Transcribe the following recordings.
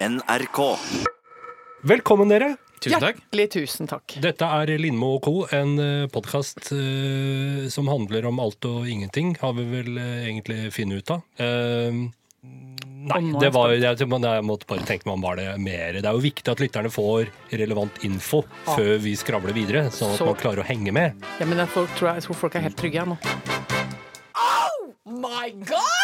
NRK. Velkommen, dere. Tusen takk. Hjertelig tusen takk. Dette er Lindmo og co., en podkast som handler om alt og ingenting, har vi vel uh, egentlig funnet ut av. Uh, nei, det var, jeg, jeg måtte bare tenke meg om var det mer. Det er jo viktig at lytterne får relevant info før vi skravler videre, sånn at Så- man klarer å henge med. Ja, men jeg, tror jeg, jeg tror folk er helt trygge her nå. Oh my god!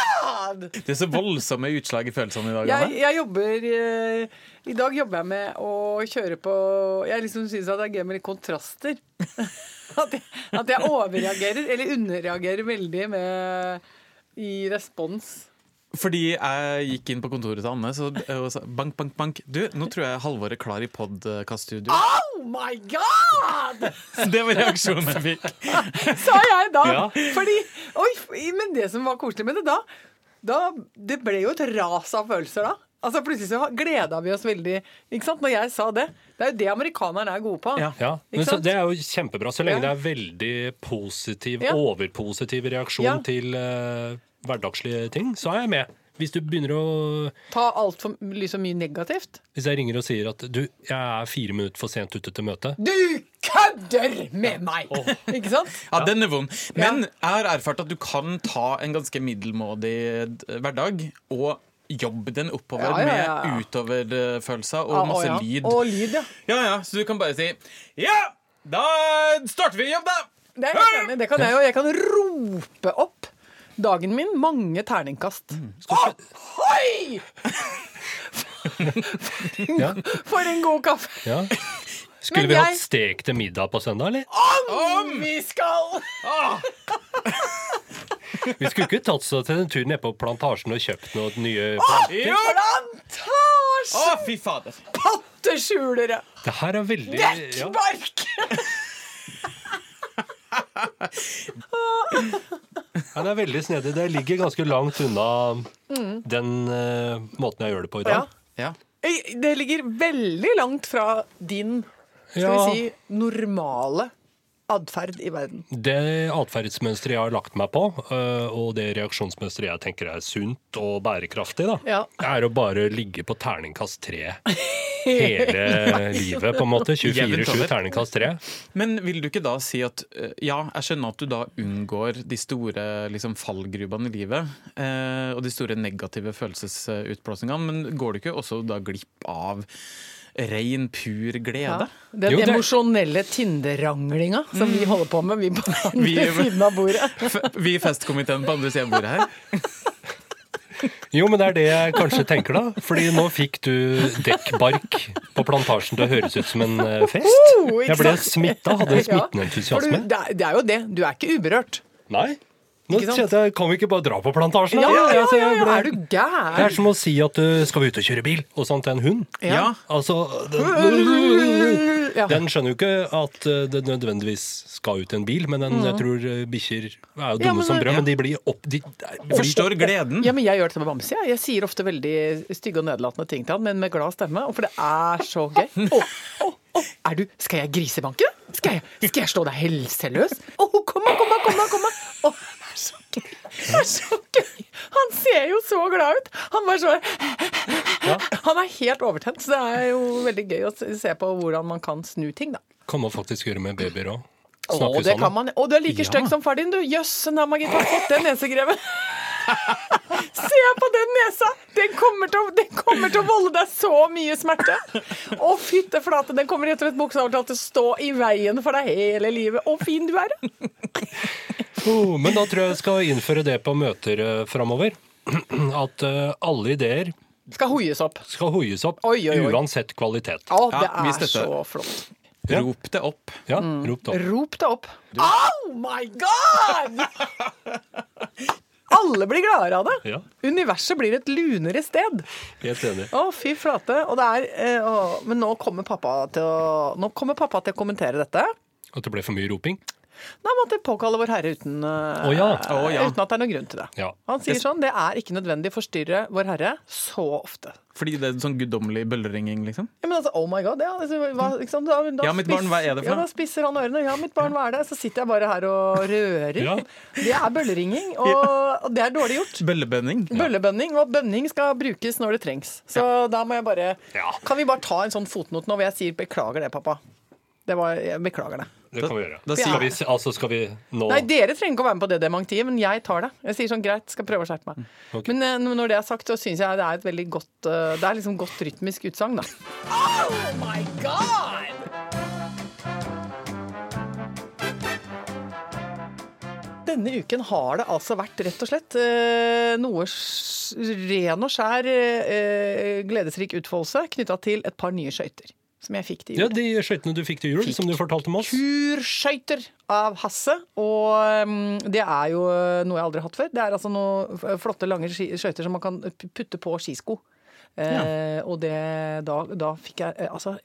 Det er så voldsomme utslag i følelsene i dag. Jeg, jeg jobber eh, I dag jobber jeg med å kjøre på Jeg liksom syns det er gøy med litt kontraster. At jeg, at jeg overreagerer, eller underreagerer veldig med i respons. Fordi jeg gikk inn på kontoret til Anne så, og sa bank, bank, bank. Du, nå tror jeg Halvor er klar i podkaststudio. Oh my god! Det var reaksjonen jeg fikk. Sa jeg da. Ja. Fordi Oi, men det som var koselig med det da, da Det ble jo et ras av følelser da. Altså Plutselig så gleda vi oss veldig. Ikke sant? Når jeg sa det. Det er jo det amerikanerne er gode på. Ja. Ja, men så? Det er jo kjempebra, så lenge Ja. det er veldig positiv, overpositiv reaksjon til uh, hverdagslige ting, så er jeg med. Hvis du begynner å Ta altfor liksom mye negativt. Hvis jeg ringer og sier at du, jeg er fire minutter for sent ute til møtet Du kødder med meg! Ikke sant? Ja, den er vond. Men jeg har erfart at du kan ta en ganske middelmådig eh, hverdag og jobbe den oppover Ja, ja, ja, med utoverfølelser og Ja, masse ja. lyd. Og lyd, ja. Ja, ja, Så du kan bare si Ja, da starter vi jobb, da! Det er. Det kan jeg jo. Jeg kan rope opp dagen min mange terningkast. Ohoi! Ja. For en god kaffe! Ja. Skulle Men vi jeg- hatt stek til middag på søndag, eller? Om vi skal! Vi skulle ikke tatt oss til en tur ned på plantasjen og kjøpt noen nye planter. Å, Plantasje! Å, fy fader. Potteskjulere! Det her er veldig ja. Nettverk! ja, Det er veldig snedig. Det ligger ganske langt unna den eh, måten jeg gjør det på i Ja. dag. Ja. Det ligger veldig langt fra din skal Ja. vi si, normale atferd i verden. Det atferdsmønsteret jeg har lagt meg på, øh, og det reaksjonsmønsteret jeg tenker er sunt og bærekraftig, da, Ja. er å bare ligge på terningkast tre hele livet, på en måte. 24-7 terningkast tre. Men vil du ikke da si at eh, Ja, jeg skjønner at du da unngår de store liksom, fallgrubene i livet, eh, og de store negative følelsesutblåsningene, men går du ikke også da glipp av ren, pur glede? Den Jo, det- emosjonelle Tinder-ranglinga som vi holder på med, vi på andre siden av bordet. Vi i festkomiteen på andre siden av bordet her. Jo, men det er det jeg kanskje tenker, da. Fordi nå fikk du dekkbark på plantasjen til å høres ut som en eh, fest. Jeg ble smitta, hadde en smittende entusiasme. du, er, det er jo det. Du er ikke uberørt. Nei. Nå kjente jeg, Kan vi ikke bare dra på plantasjen? Ja, Ja, ja, Altså, ja, ja. ble- Er du Det er som å si at du skal vi ut og kjøre bil, og sånn til en hund. Ja. Altså, den, Ja. den skjønner jo ikke at eh, det nødvendigvis skal ut en bil, men den, jeg tror eh, bikkjer er jo dumme Mm. Ja, som brød, ja. men de blir opp... De, de blir Forstår gleden. Ja, men Jeg gjør det med Bamse. Jeg. jeg sier ofte veldig stygge og nedlatende ting til han, men med glad stemme. Og for det er så gøy. Oh, oh. Oh, er du Skal jeg grisebanke? Skal jeg, skal jeg slå deg helseløs? Oh, kom da, kom da, kom da! Kom da. Å, det er så gøy. Det er så gøy. Han ser jo så glad ut. Han bare så Han er helt overtent, så det er jo veldig gøy å se- på hvordan man kan snu ting, da. Kan man faktisk gjøre med babyer òg. Å, det sånn. kan man. Å, du er like stygg som far din, du. Jøss, yes, gitt. Har fått den nesegreven. Se på den nesa! Den kommer, til, å- den kommer til å volde deg så mye smerte. Å, fytte flate, den kommer rett og slett bokstavelig talt til å stå i veien for deg hele livet. Å, fin du er. Oh, men da tror jeg jeg skal innføre det på møter uh, framover. At uh, alle ideer Skal hoies opp. skal hoies opp, Oi, oi, oi. uansett kvalitet. Å, det Ja, er så flott. Ja. Rop det opp. Ja, rop det opp. Rop det opp. Oh my god! Alle blir gladere av det. Ja. Universet blir et lunere sted. Helt enig. Å, fy flate. Og det er, eh, å, men nå kommer, pappa til å, nå kommer pappa til å kommentere dette. At det ble for mye roping. Nei, måtte påkalle Vår Herre uten, oh ja. Oh ja. uten at det er noen grunn til det. Ja. Han sier sånn, det er ikke nødvendig å forstyrre Vår Herre så ofte. Fordi det er sånn guddommelig bølleringing, liksom? Ja, men altså, oh my god, ja, altså, hva, liksom, da, da Ja, mitt barn, hva er det for Ja, da spisser han ørene. Ja, mitt barn, hva er det? Så sitter jeg bare her og rører. Ja. Det er bølleringing, og, og det er dårlig gjort. Bøllebønning? Bøllebønning, og bønning skal brukes når det trengs. Så da må jeg bare Ja. Kan vi bare ta en sånn fotnote nå hvor jeg sier 'beklager det, pappa'? Det var, jeg beklager det. Det kan vi gjøre. da skal, sier- vi, altså, skal vi nå Nei, dere trenger ikke å være med på det dementiet, men jeg tar det. Jeg sier sånn greit, skal prøve å skjerpe meg. Okay. Men eh, når det er sagt, så syns jeg det er et veldig godt eh, Det er liksom godt rytmisk utsagn, da. Oh my god! Denne uken har det altså vært rett og slett eh, noe ren og skjær gledesrik utfoldelse knytta til et par nye skøyter. Som jeg fikk til jul. Ja, De skøytene du fikk til jul, som du fortalte om oss. Kurskøyter av Hasse. Og um, det er jo uh, noe jeg aldri har hatt før. Det er altså noen flotte, lange skøyter som man kan putte på skisko. Eh, og det, da, da fikk jeg eh, altså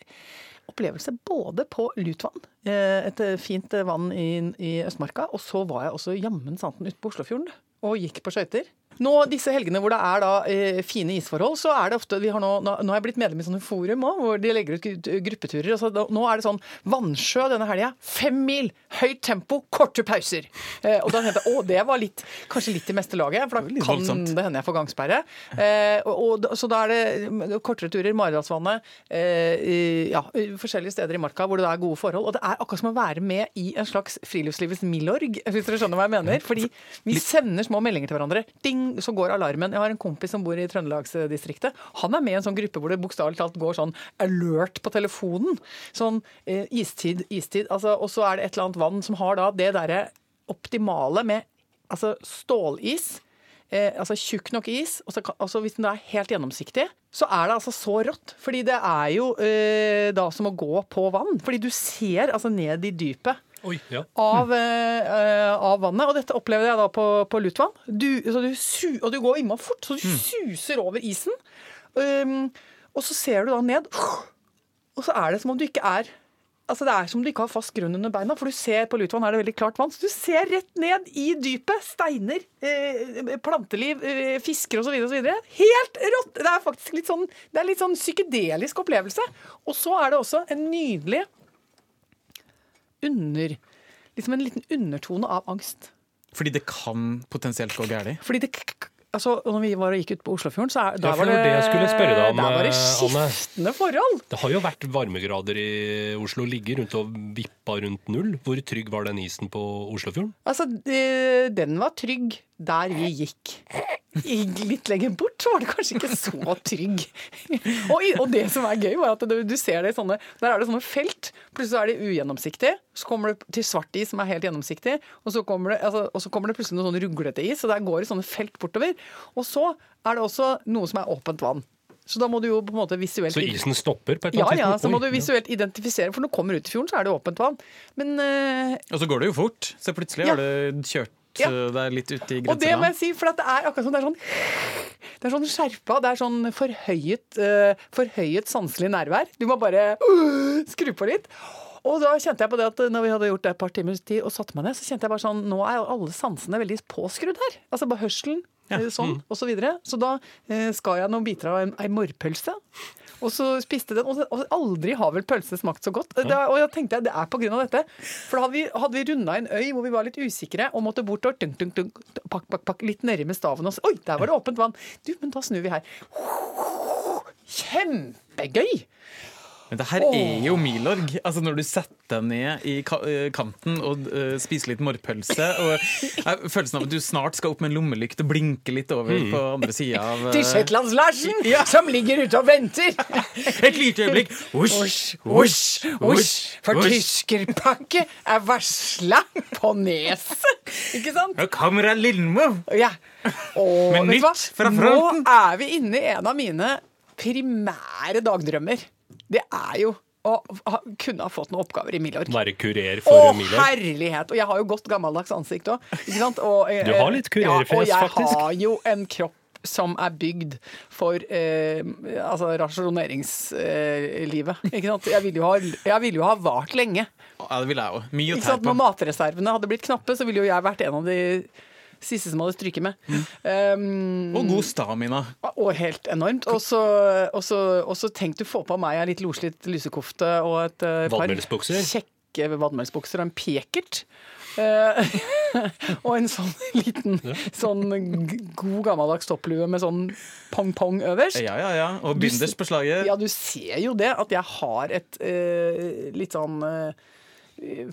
opplevelse både på Lutvann, eh, et eh, fint eh, vann i, i Østmarka, og så var jeg også jammen santen ute på Oslofjorden og gikk på skøyter. Nå disse helgene hvor det er da eh, fine isforhold, så er det ofte vi har nå, nå, nå har jeg blitt medlem i sånne forum òg, hvor de legger ut gruppeturer. Og så da, nå er det sånn Vannsjø denne helga. Fem mil! Høyt tempo, korte pauser. Eh, og da tenkte jeg å, det var litt, kanskje litt i meste laget, for da det kan voldsomt. det hende jeg får gangsperre. Eh, og, og, så da er det kortere turer, Maridalsvannet, eh, ja, forskjellige steder i marka hvor det er gode forhold. Og det er akkurat som å være med i en slags friluftslivets Milorg, hvis dere skjønner hva jeg mener. Fordi vi sender små meldinger til hverandre. Ding, så går alarmen. Jeg har en kompis som bor i Trøndelagsdistriktet. Han er med i en sånn gruppe hvor det bokstavelig talt går sånn alert på telefonen. Sånn eh, istid, istid. Altså, og så er det et eller annet vann som har da det derre optimale med altså stålis eh, altså tjukk nok is, og så, altså hvis den er helt gjennomsiktig, så er det altså så rått. Fordi det er jo eh, da som å gå på vann. Fordi du ser altså ned i dypet. Oi, ja. Av, eh, av vannet, og dette opplevde jeg da på, på Lutvann. Du, du su og du går innmari fort, så du suser over isen. Um, og så ser du da ned, og så er det som om du ikke er Altså Det er som om du ikke har fast grunn under beina, for du ser på Lutvann er det veldig klart vann. Så du ser rett ned i dypet. Steiner, eh, planteliv, eh, fisker osv. osv. Helt rått! Det er faktisk litt sånn, det er litt sånn psykedelisk opplevelse. Og så er det også en nydelig under Liksom en liten undertone av angst. Fordi det kan potensielt gå galt. Fordi det Altså, når vi var og gikk ut på Oslofjorden, så er, der ja, var det det, jeg deg om, der var det eh, Anne. skiftende forhold. Det har jo vært varmegrader i Oslo. Ligger rundt og vippa rundt null. Hvor trygg var den isen på Oslofjorden? Altså, det- den var trygg der vi gikk. I, litt lenger bort så var det kanskje ikke så trygg. og, og det som er gøy, var at du, du ser det i sånne Der er det sånne felt. Plutselig er det ugjennomsiktig. Så kommer det til svart is som er helt gjennomsiktig. Og så kommer det, altså, og så kommer det plutselig noe sånn ruglete is, og der går det sånne felt bortover. Og så er det også noe som er åpent vann. Så da må du jo på en måte visuelt Så isen stopper på et Ja, eller ja, ja, så må du visuelt identifisere, for når du kommer ut i fjorden, så er det åpent vann. Men uh... Og så går det jo fort. Så plutselig Ja. har du kjørt Ja. Det er litt ute i Og det må jeg si, for det er akkurat som det er sånn Det er sånn skjerpa, det er sånn forhøyet, uh, forhøyet sanselig nærvær. Du må bare uh, skru på litt. Og da kjente jeg på det at når vi hadde gjort det et par timers tid og satte meg ned, så kjente jeg bare sånn Nå er alle sansene veldig påskrudd her. Altså bare hørselen, Ja. sånn, sånn, og så videre. Så da eh, skar jeg noen biter av en, ei morrpølse. Og så spiste den, og og aldri har vel pølse smakt så godt. Det, og da tenkte jeg det er på grunn av dette. For da hadde vi, hadde vi runda en øy hvor vi var litt usikre og måtte bort og dunk, dunk, dunk, pakk, pakk, pakk, litt nedi med staven. Og så, Oi, der var det åpent vann! Du, men da snur vi her. Kjempegøy! Men det her er jo Milorg. Altså Når du setter deg ned i ka eh, kanten og uh, spiser litt morrpølse og eh, Følelsen av at du snart skal opp med en lommelykt og blinke litt over på andre sida av uh... Til Shetlands-Larsen, som ligger ute og venter. Et lite øyeblikk. Osj, Osj, osj. For tyskerpakke er varsla på neset. Ikke sant? Kamera kommer jeg Lindmo! Ja. Og hva? nytt fra Nå er vi inne i en av mine primære dagdrømmer. Det er jo å ha, kunne ha fått noen oppgaver i Milorg. Være kurer Å, for Milorg. herlighet! Og jeg har jo godt gammeldags ansikt òg. Du har litt kurerfjes, ja, Og jeg faktisk. har jo en kropp som er bygd for eh, altså rasjoneringslivet. Eh. Jeg ville jo, ha- jeg jo ha vart lenge. Ja, det ville jeg òg. Mye å tære sant? Når matreservene hadde blitt knappe, så ville jo jeg vært en av de siste som hadde stryket med. Um, Og god stamina. og helt enormt. Og så, tenk du få på meg en litt loslitt lusekofte og et eh, par kjekke vadmelsbukser og en pekert. Eh, og en sånn liten sånn god gammeldags topplue med sånn pong-pong øverst. Ja, ja, ja. Og binders på slaget. Ja, du ser jo det, at jeg har et uh, litt sånn uh,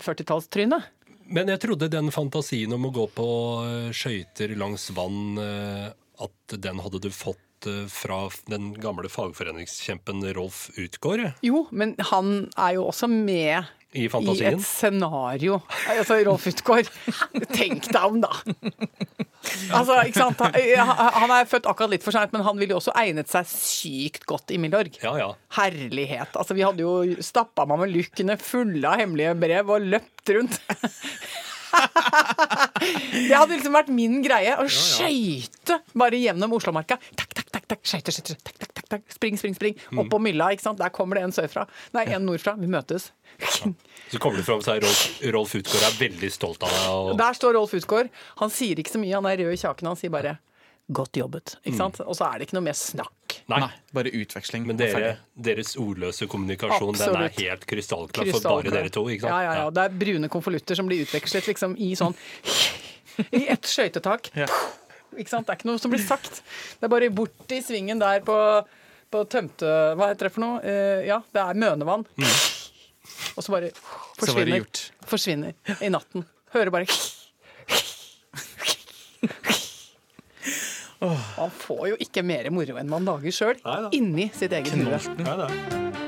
40-tallstryne. Men jeg trodde den fantasien om å gå på eh, skøyter langs vann, eh, at den hadde du fått eh, fra den gamle fagforeningskjempen Rolf Utgård? Jo, men han er jo også med i fantasien? i et scenario. Altså, Rolf Utgaard, tenk deg om, da! Altså, ikke sant? Han han er født akkurat litt for seint, men han ville jo også egnet seg sykt godt i Milorg. Ja, ja. Herlighet. Altså, vi hadde jo stappa meg med lukkene fulle av hemmelige brev og løpt rundt. Det hadde liksom vært min greie. Å skøyte bare gjennom Oslomarka. Takk, takk, takk, takk, skøyte, skøyte, takk, takk, takk, takk. Spring, spring, spring. Opp på mylla, ikke sant. Der kommer det en sørfra. Nei, en nordfra. Vi møtes. Så kommer det fram seg Rolf, Rolf Utgaard er veldig stolt av deg. Og, Der står Rolf Utgaard. Han sier ikke så mye, han er rød i kjaken. Han sier bare 'godt jobbet'. Ikke sant? Og så er det ikke noe mer snakk. nei, Nei, bare utveksling. men dere, deres ordløse kommunikasjon den er helt krystallklar for bare dere to. ikke sant? Ja, ja, ja. Det er brune konvolutter som blir utvekslet liksom i sånn I ett skøytetak. Ja. Ikke sant? Det er ikke noe som blir sagt. Det er bare bort i svingen der på, på tømte... Hva heter det for noe? Eh, ja, det er mønevann. Og så bare Så forsvinner. gjort. Forsvinner i natten. Hører bare Man får jo ikke mer moro enn man lager sjøl. Inni sitt eget hue.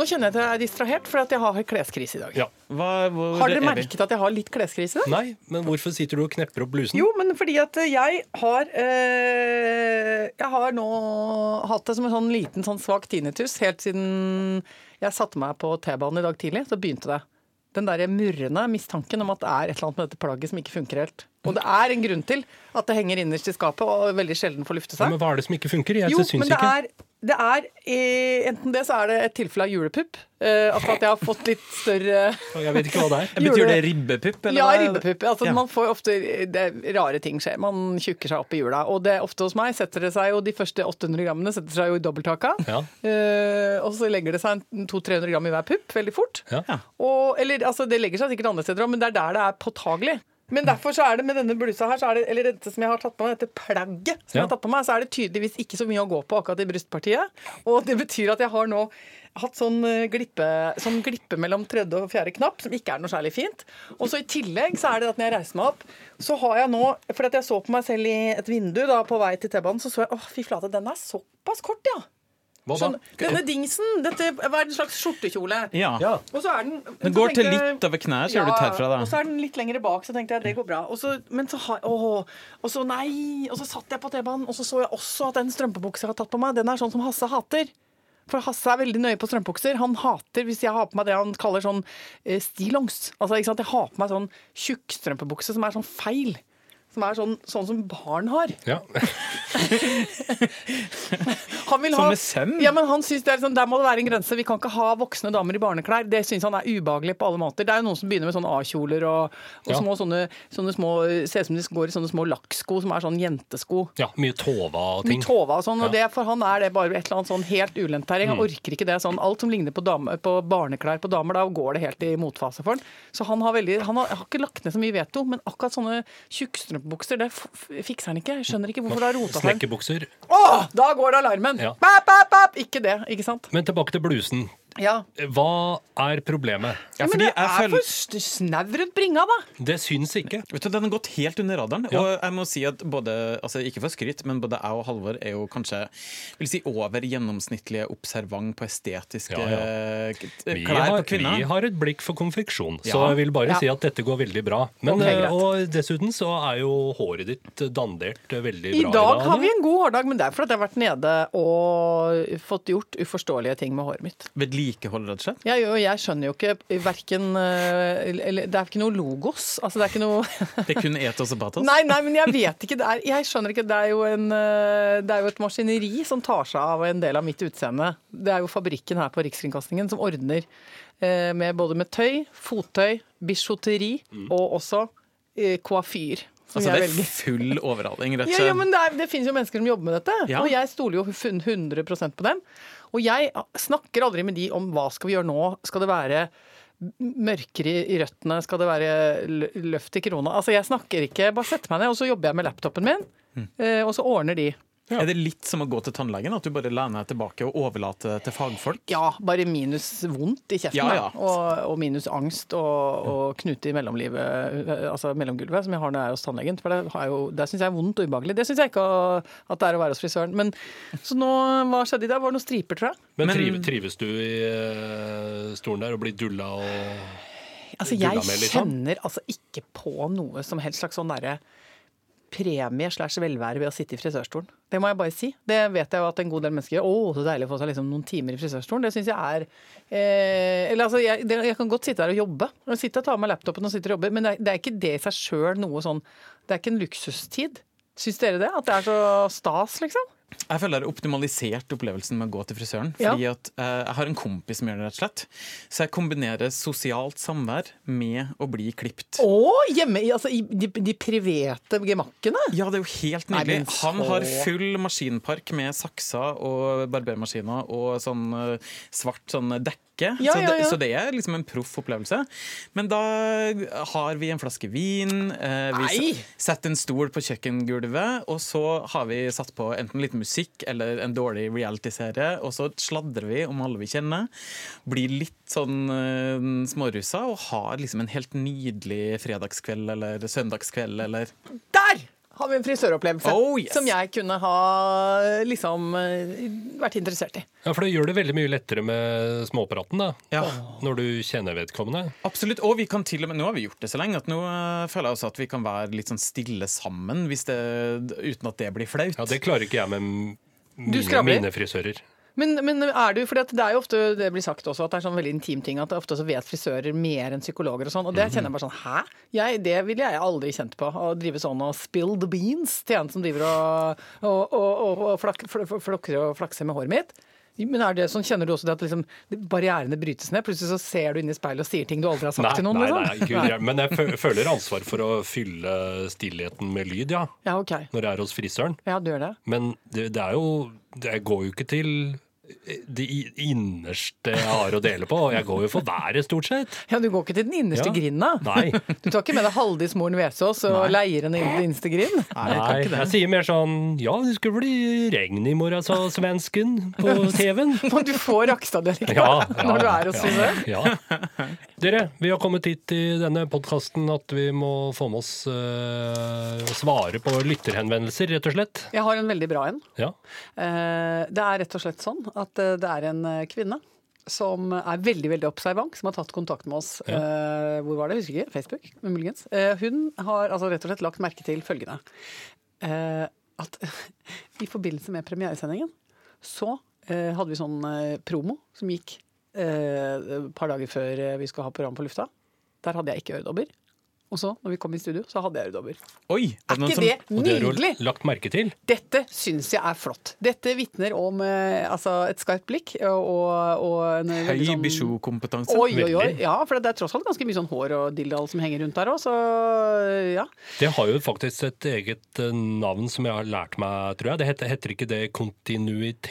Nå kjenner jeg at jeg er distrahert, for at jeg har kleskrise i dag. Ja. Hva, hvor Har dere er merket at jeg har litt kleskrise? i dag? Nei, men hvorfor sitter du og knepper opp blusen? Jo, men fordi at jeg har øh, Jeg har nå hatt det som en sånn liten sånn svak tinnitus helt siden jeg satte meg på T-banen i dag tidlig. Så begynte det. Den der murrende mistanken om at det er et eller annet med dette plagget som ikke funker helt. Og det er en grunn til at det henger innerst i skapet og veldig sjelden får lufte Ja, seg. men hva er det som ikke funker? Jeg Jo, syns men det ikke. er, det er eh, Enten det, så er det et tilfelle av julepupp. Eh, altså at jeg har fått litt større Jeg vet ikke hva det er. Betyr det ribbepupp? eller ja, ribbepupp. Altså, Ja. Man får ofte det, Rare ting skjer. Man tjukker seg opp i jula. Og det ofte hos meg setter det seg jo de første 800 grammene setter seg jo i dobbelthaka. Ja. Eh, og så legger det seg en 200-300 gram i hver pupp veldig fort. Ja. Og, eller altså, det legger seg sikkert andre steder òg, men det er der det er påtagelig. Men derfor så er det med denne blusa her, så er det, eller dette som jeg har tatt på meg, dette plagget som jeg har tatt på meg, så er det tydeligvis ikke så mye å gå på akkurat i brystpartiet. Og det betyr at jeg har nå hatt sånn eh, glippe, sånn glippe mellom tredje og fjerde knapp, som ikke er noe særlig fint. Og så i tillegg så er det at når jeg reiser meg opp, så har jeg nå For at jeg så på meg selv i et vindu da på vei til T-banen, så så jeg åh, fy flate, den er såpass kort, ja. Hva da? Sånn, denne dingsen, dette var en slags skjortekjole. Ja. Ja. Og så er den Den går tenkte til litt over knær, ser du ut herfra. og så er den litt lenger bak, så tenkte jeg det går bra. Og så, men så har åh, Og så nei! Og så satt jeg på T-banen, og så så jeg også at den strømpebuksa jeg har tatt på meg, den er sånn som Hasse hater. For Hasse er veldig nøye på strømpebukser. Han hater hvis jeg har på meg det han kaller sånn eh, stillongs. Altså, ikke sant? Jeg har på meg sånn tjukkstrømpebukse som er sånn feil. Som er sånn, sånn som barn har. Ja. Han vil Som med søm? Ja, men han synes det er liksom, Der må det være en grense. Vi kan ikke ha voksne damer i barneklær. Det syns han er ubehagelig på alle måter. Det er jo noen som begynner med sånne A-kjoler og, og Ja. små sånne, sånne små Ser ut som de går i sånne små lakksko som er sånn jentesko. ja, mye tova og ting. Mye Tova og sånn, og det, for han er det bare et eller annet sånn helt ulendt terreng. Han orker ikke det sånn. Alt som ligner på, dame, på barneklær på damer, da går det helt i motfase for han. Så han har veldig Han har, har ikke lagt ned så mye veto, men akkurat sånne tjukkstrømpebukser, det fikser han ikke. Jeg skjønner ikke hvorfor det har rota seg. Snekkerbukser. Åh, da går det alarmen! Ja. Bap, bap, bap. Ikke det, ikke sant? Men tilbake til blusen. Ja. Hva er problemet? Ja, men det er føler for snevret bringa, da! Det syns ikke. Vet du, Den har gått helt under radaren. Ja. Og jeg må si at både, altså Ikke for skryt, men både jeg og Halvor er jo kanskje vil si, over gjennomsnittlige observant på estetiske Ja, ja. k- Vi klær har, på kvinner. vi har et blikk for konfeksjon, så Ja. jeg vil bare Ja. si at dette går veldig bra. Men, Ok, greit. eh, og dessuten så er jo håret ditt dandert veldig I bra dag har vi en god hårdag, men det er fordi jeg har vært nede og fått gjort uforståelige ting med håret mitt. Vedlikehold, rett og slett? Jeg, jo, jeg skjønner jo ikke verken Eller det er ikke noe logos. Altså det er ikke noe Det er kun etos og patos? Nei, nei, men jeg vet ikke. Er, jeg skjønner ikke. Det er, jo en, eh, det er jo et maskineri som tar seg av en del av mitt utseende. Det er jo fabrikken her på Rikskringkastingen som ordner eh, med både med tøy, fottøy, bijouteri og også eh, koafyr. Altså, det er full overhaling, rett og slett. ja, men det, er, det finnes jo mennesker som jobber med dette, Ja. og jeg stoler jo 100% på dem. Og jeg snakker aldri med de om hva skal vi gjøre nå. Skal det være mørkere i røttene? Skal det være løft i krona? Altså, jeg snakker ikke. Bare setter meg ned, og så jobber jeg med laptopen min, Mm. eh, og så ordner de. Er det litt som å gå til tannlegen? At du bare lener deg tilbake og overlater til fagfolk? Ja, bare minus vondt i kjeften. Ja, ja. Og, og minus angst og, og knute i mellomlivet, eh, altså mellomgulvet, som jeg har når jeg er hos tannlegen. For det, har jo- det syns jeg er vondt og ubehagelig. Det syns jeg ikke at det er å være hos frisøren. Men så nå, hva skjedde i dag? Var det noen striper, tror jeg? Men, Men- trives du i uh, stolen der og blir dulla og Altså, Dulla jeg med, liksom? kjenner altså ikke på noe som helst slags sånn derre premie slash velvære ved å sitte i frisørstolen. Det må jeg bare si. Det vet jeg jo at en god del mennesker gjør. Å, så deilig å få seg liksom noen timer i frisørstolen. Det syns jeg er eh, Eller altså, jeg, jeg kan godt sitte der og jobbe. Jeg sitter og tar med laptopen og sitter og jobber, men det er, det er ikke det i seg sjøl noe sånn Det er ikke en luksustid. Syns dere det? At det er så stas, liksom? Jeg føler jeg har optimalisert opplevelsen med å gå til frisøren. Ja. Fordi at eh, jeg har en kompis som gjør det, rett og slett. Så jeg kombinerer sosialt samvær med å bli klipt. Å, hjemme i altså, i de, de private gemakkene? Ja, det er jo helt nydelig. Nei, så- Han har full maskinpark med sakser og barbermaskiner og sånn eh, svart sånn dekke. Ja, så, det, ja. så det er liksom en proff opplevelse. Men da har vi en flaske vin, eh, vi setter en stol på kjøkkengulvet, og så har vi satt på enten litt musikk eller en dårlig reality-serie, og så sladrer vi om alle vi kjenner. Blir litt sånn eh, smårussa og har liksom en helt nydelig fredagskveld eller søndagskveld eller har vi en frisøropplevelse Oh, yes. som jeg kunne ha liksom eh, vært interessert i. Ja, for det gjør det veldig mye lettere med småpraten, da. Ja. Når du kjenner vedkommende. Absolutt. Og vi kan til og med, nå har vi gjort det så lenge at nå eh, føler jeg også at vi kan være litt sånn stille sammen hvis det, uten at det blir flaut. Ja, Det klarer ikke jeg med mine, mine frisører. Men, men er du, for det er jo ofte det blir sagt også at det er sånn veldig intim ting at ofte så vet frisører mer enn psykologer og sånn. Og det kjenner jeg bare sånn Hæ? Jeg, det ville jeg aldri kjent på. Å drive sånn og spill the beans til en som driver og, og, og, og, og flak, fl, flakser med håret mitt. Men er det sånn, Kjenner du også det at liksom, barrierene brytes ned? Plutselig så ser du inn i speilet og sier ting du aldri har sagt Nei, til noen? nei, liksom? nei, gud, jeg, men jeg føler ansvar for å fylle stillheten med lyd, ja. Ja, ok. Når jeg er hos frisøren. Ja, du gjør det. Men det, det er jo Jeg går jo ikke til det innerste jeg har å dele på. Jeg går jo for været, stort sett. Ja, Du går ikke til den innerste Ja. grinda? Nei. Du tar ikke med deg Haldis moren Vesaas og leier henne inn til innerste grind? Nei, jeg Nei, jeg sier mer sånn Ja, det skulle bli regn i morgen, sa svensken på TV-en. Men du får Rakstad-dialekta Ja, ja, når du er hos ja. Ja. Dere, vi har kommet hit i denne podkasten at vi må få med oss Å svare på lytterhenvendelser, rett og slett. Jeg har en veldig bra en. Ja. Uh, Det er rett og slett sånn at eh, det er en eh, kvinne som er veldig veldig observant, som har tatt kontakt med oss. Eh, hvor var det? Husker ikke. Facebook, muligens. Hun har altså rett og slett lagt merke til følgende. At i forbindelse med premieresendingen så hadde vi sånn promo som gikk et par dager før vi skulle ha program på lufta. Der hadde jeg ikke øredobber. Og så, når vi kom i studio, så hadde jeg øredobber. Oi! Er noen ikke som- det Og det har nydelig? lagt merke til. Dette syns jeg er flott. Dette vitner om eh, altså et skarpt blikk og, og en Høy sånn bijoux-kompetanse. Oi, oi, oi. Ja, for det er tross alt ganske mye sånn hår og dilldall som henger rundt der òg, så ja. Det har jo faktisk et eget eh, navn som jeg har lært meg, tror jeg. Det heter, heter ikke det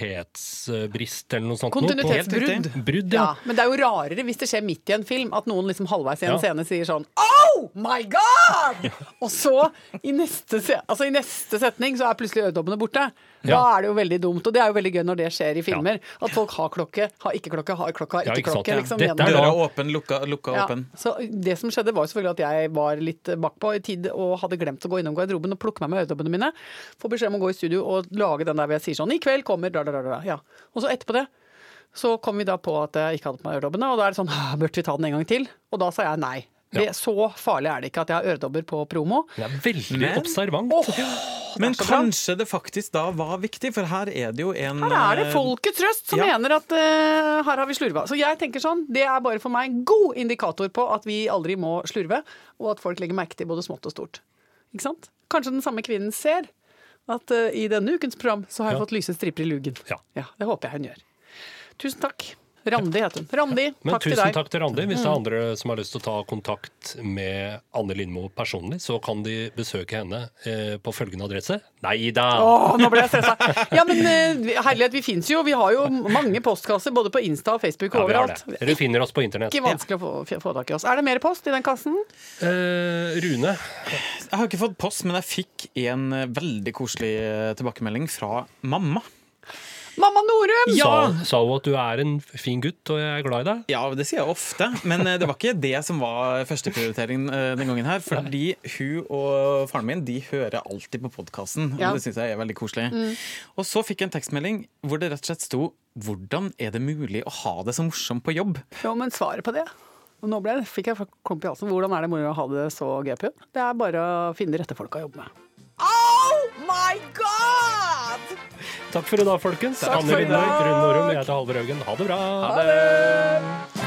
kontinuitetsbrist eller noe sånt? Kontinuitetsbrudd. Brudd, Ja, ja. men det er jo rarere hvis det skjer midt i en film, at noen liksom halvveis i en Ja. scene sier sånn Oh my god! Og så, i neste, altså, i neste setning, så er plutselig øredobbene borte. Da Ja. er det jo veldig dumt. Og det er jo veldig gøy når det skjer i filmer. At folk har klokke, har ikke klokke, har klokke, har Ja, ikke ikke sant, klokke. ja. Liksom, Dette er Døra da- åpen, lukka, lukka Ja, åpen. så det som skjedde var jo selvfølgelig at jeg var litt bakpå i tid og hadde glemt å gå innom garderoben og plukke meg med øredobbene mine. Få beskjed om å gå i studio og lage den der hvor jeg sier sånn 'I kveld kommer da, da, da, da. Ja. Og så etterpå det så kom vi da på at jeg ikke hadde på meg øredobbene, og da er det sånn «Ah, Burde vi ta den en gang til? Og da sa jeg nei. Det, så farlig er det ikke at jeg har øredobber på promo. Det er veldig Men- observant. Men det bra. kanskje det faktisk da var viktig, for her er det jo en Her er det eh, folkets røst som ja. mener at uh, her har vi slurva. Så jeg tenker sånn, det er bare for meg en god indikator på at vi aldri må slurve, og at folk legger merke til både smått og stort. Ikke sant? Kanskje den samme kvinnen ser at uh, i denne ukens program så har jeg Ja. fått lyse striper i lugen. Ja. det håper jeg hun gjør. Tusen takk. Randi heter hun. Randi, Men takk til deg. Tusen takk til Randi. Hvis det er andre som har lyst til å ta kontakt med Anne Lindmo personlig, så kan de besøke henne eh, på følgende adresse. Nei da! Åh, nå ble jeg stressa. Ja, men eh, herlighet, vi fins jo. Vi har jo mange postkasser både på Insta og Facebook og Ja, overalt. Dere finner oss på internett. Ikke vanskelig å få, få tak i oss. Er det mer post i den kassen? Eh, Rune, Jeg har ikke fått post, men jeg fikk en eh, veldig koselig eh, tilbakemelding fra mamma. Mamma Norum! Ja. sa, sa hun at du er en fin gutt, og jeg er glad i deg? Ja, det sier jeg ofte, men eh, det var ikke det som var førsteprioritering eh, den gangen her. Fordi hun og faren min de hører alltid på podkasten, Ja. og det syns jeg er veldig koselig. Og så fikk jeg en tekstmelding hvor det rett og slett sto hvordan er det mulig å ha det så morsomt på jobb? Jo, men svaret på det og nå ble, fikk jeg klump i halsen. Hvordan er det mulig å ha det så gøy på jobb? Det er bare å finne de rette folka å jobbe med. Oh my god! Takk for i dag, folkens. Takk Anne for i Lindmo, dag. Rune Norum, jeg heter Halvor Haugen. Ha det bra! Ha det!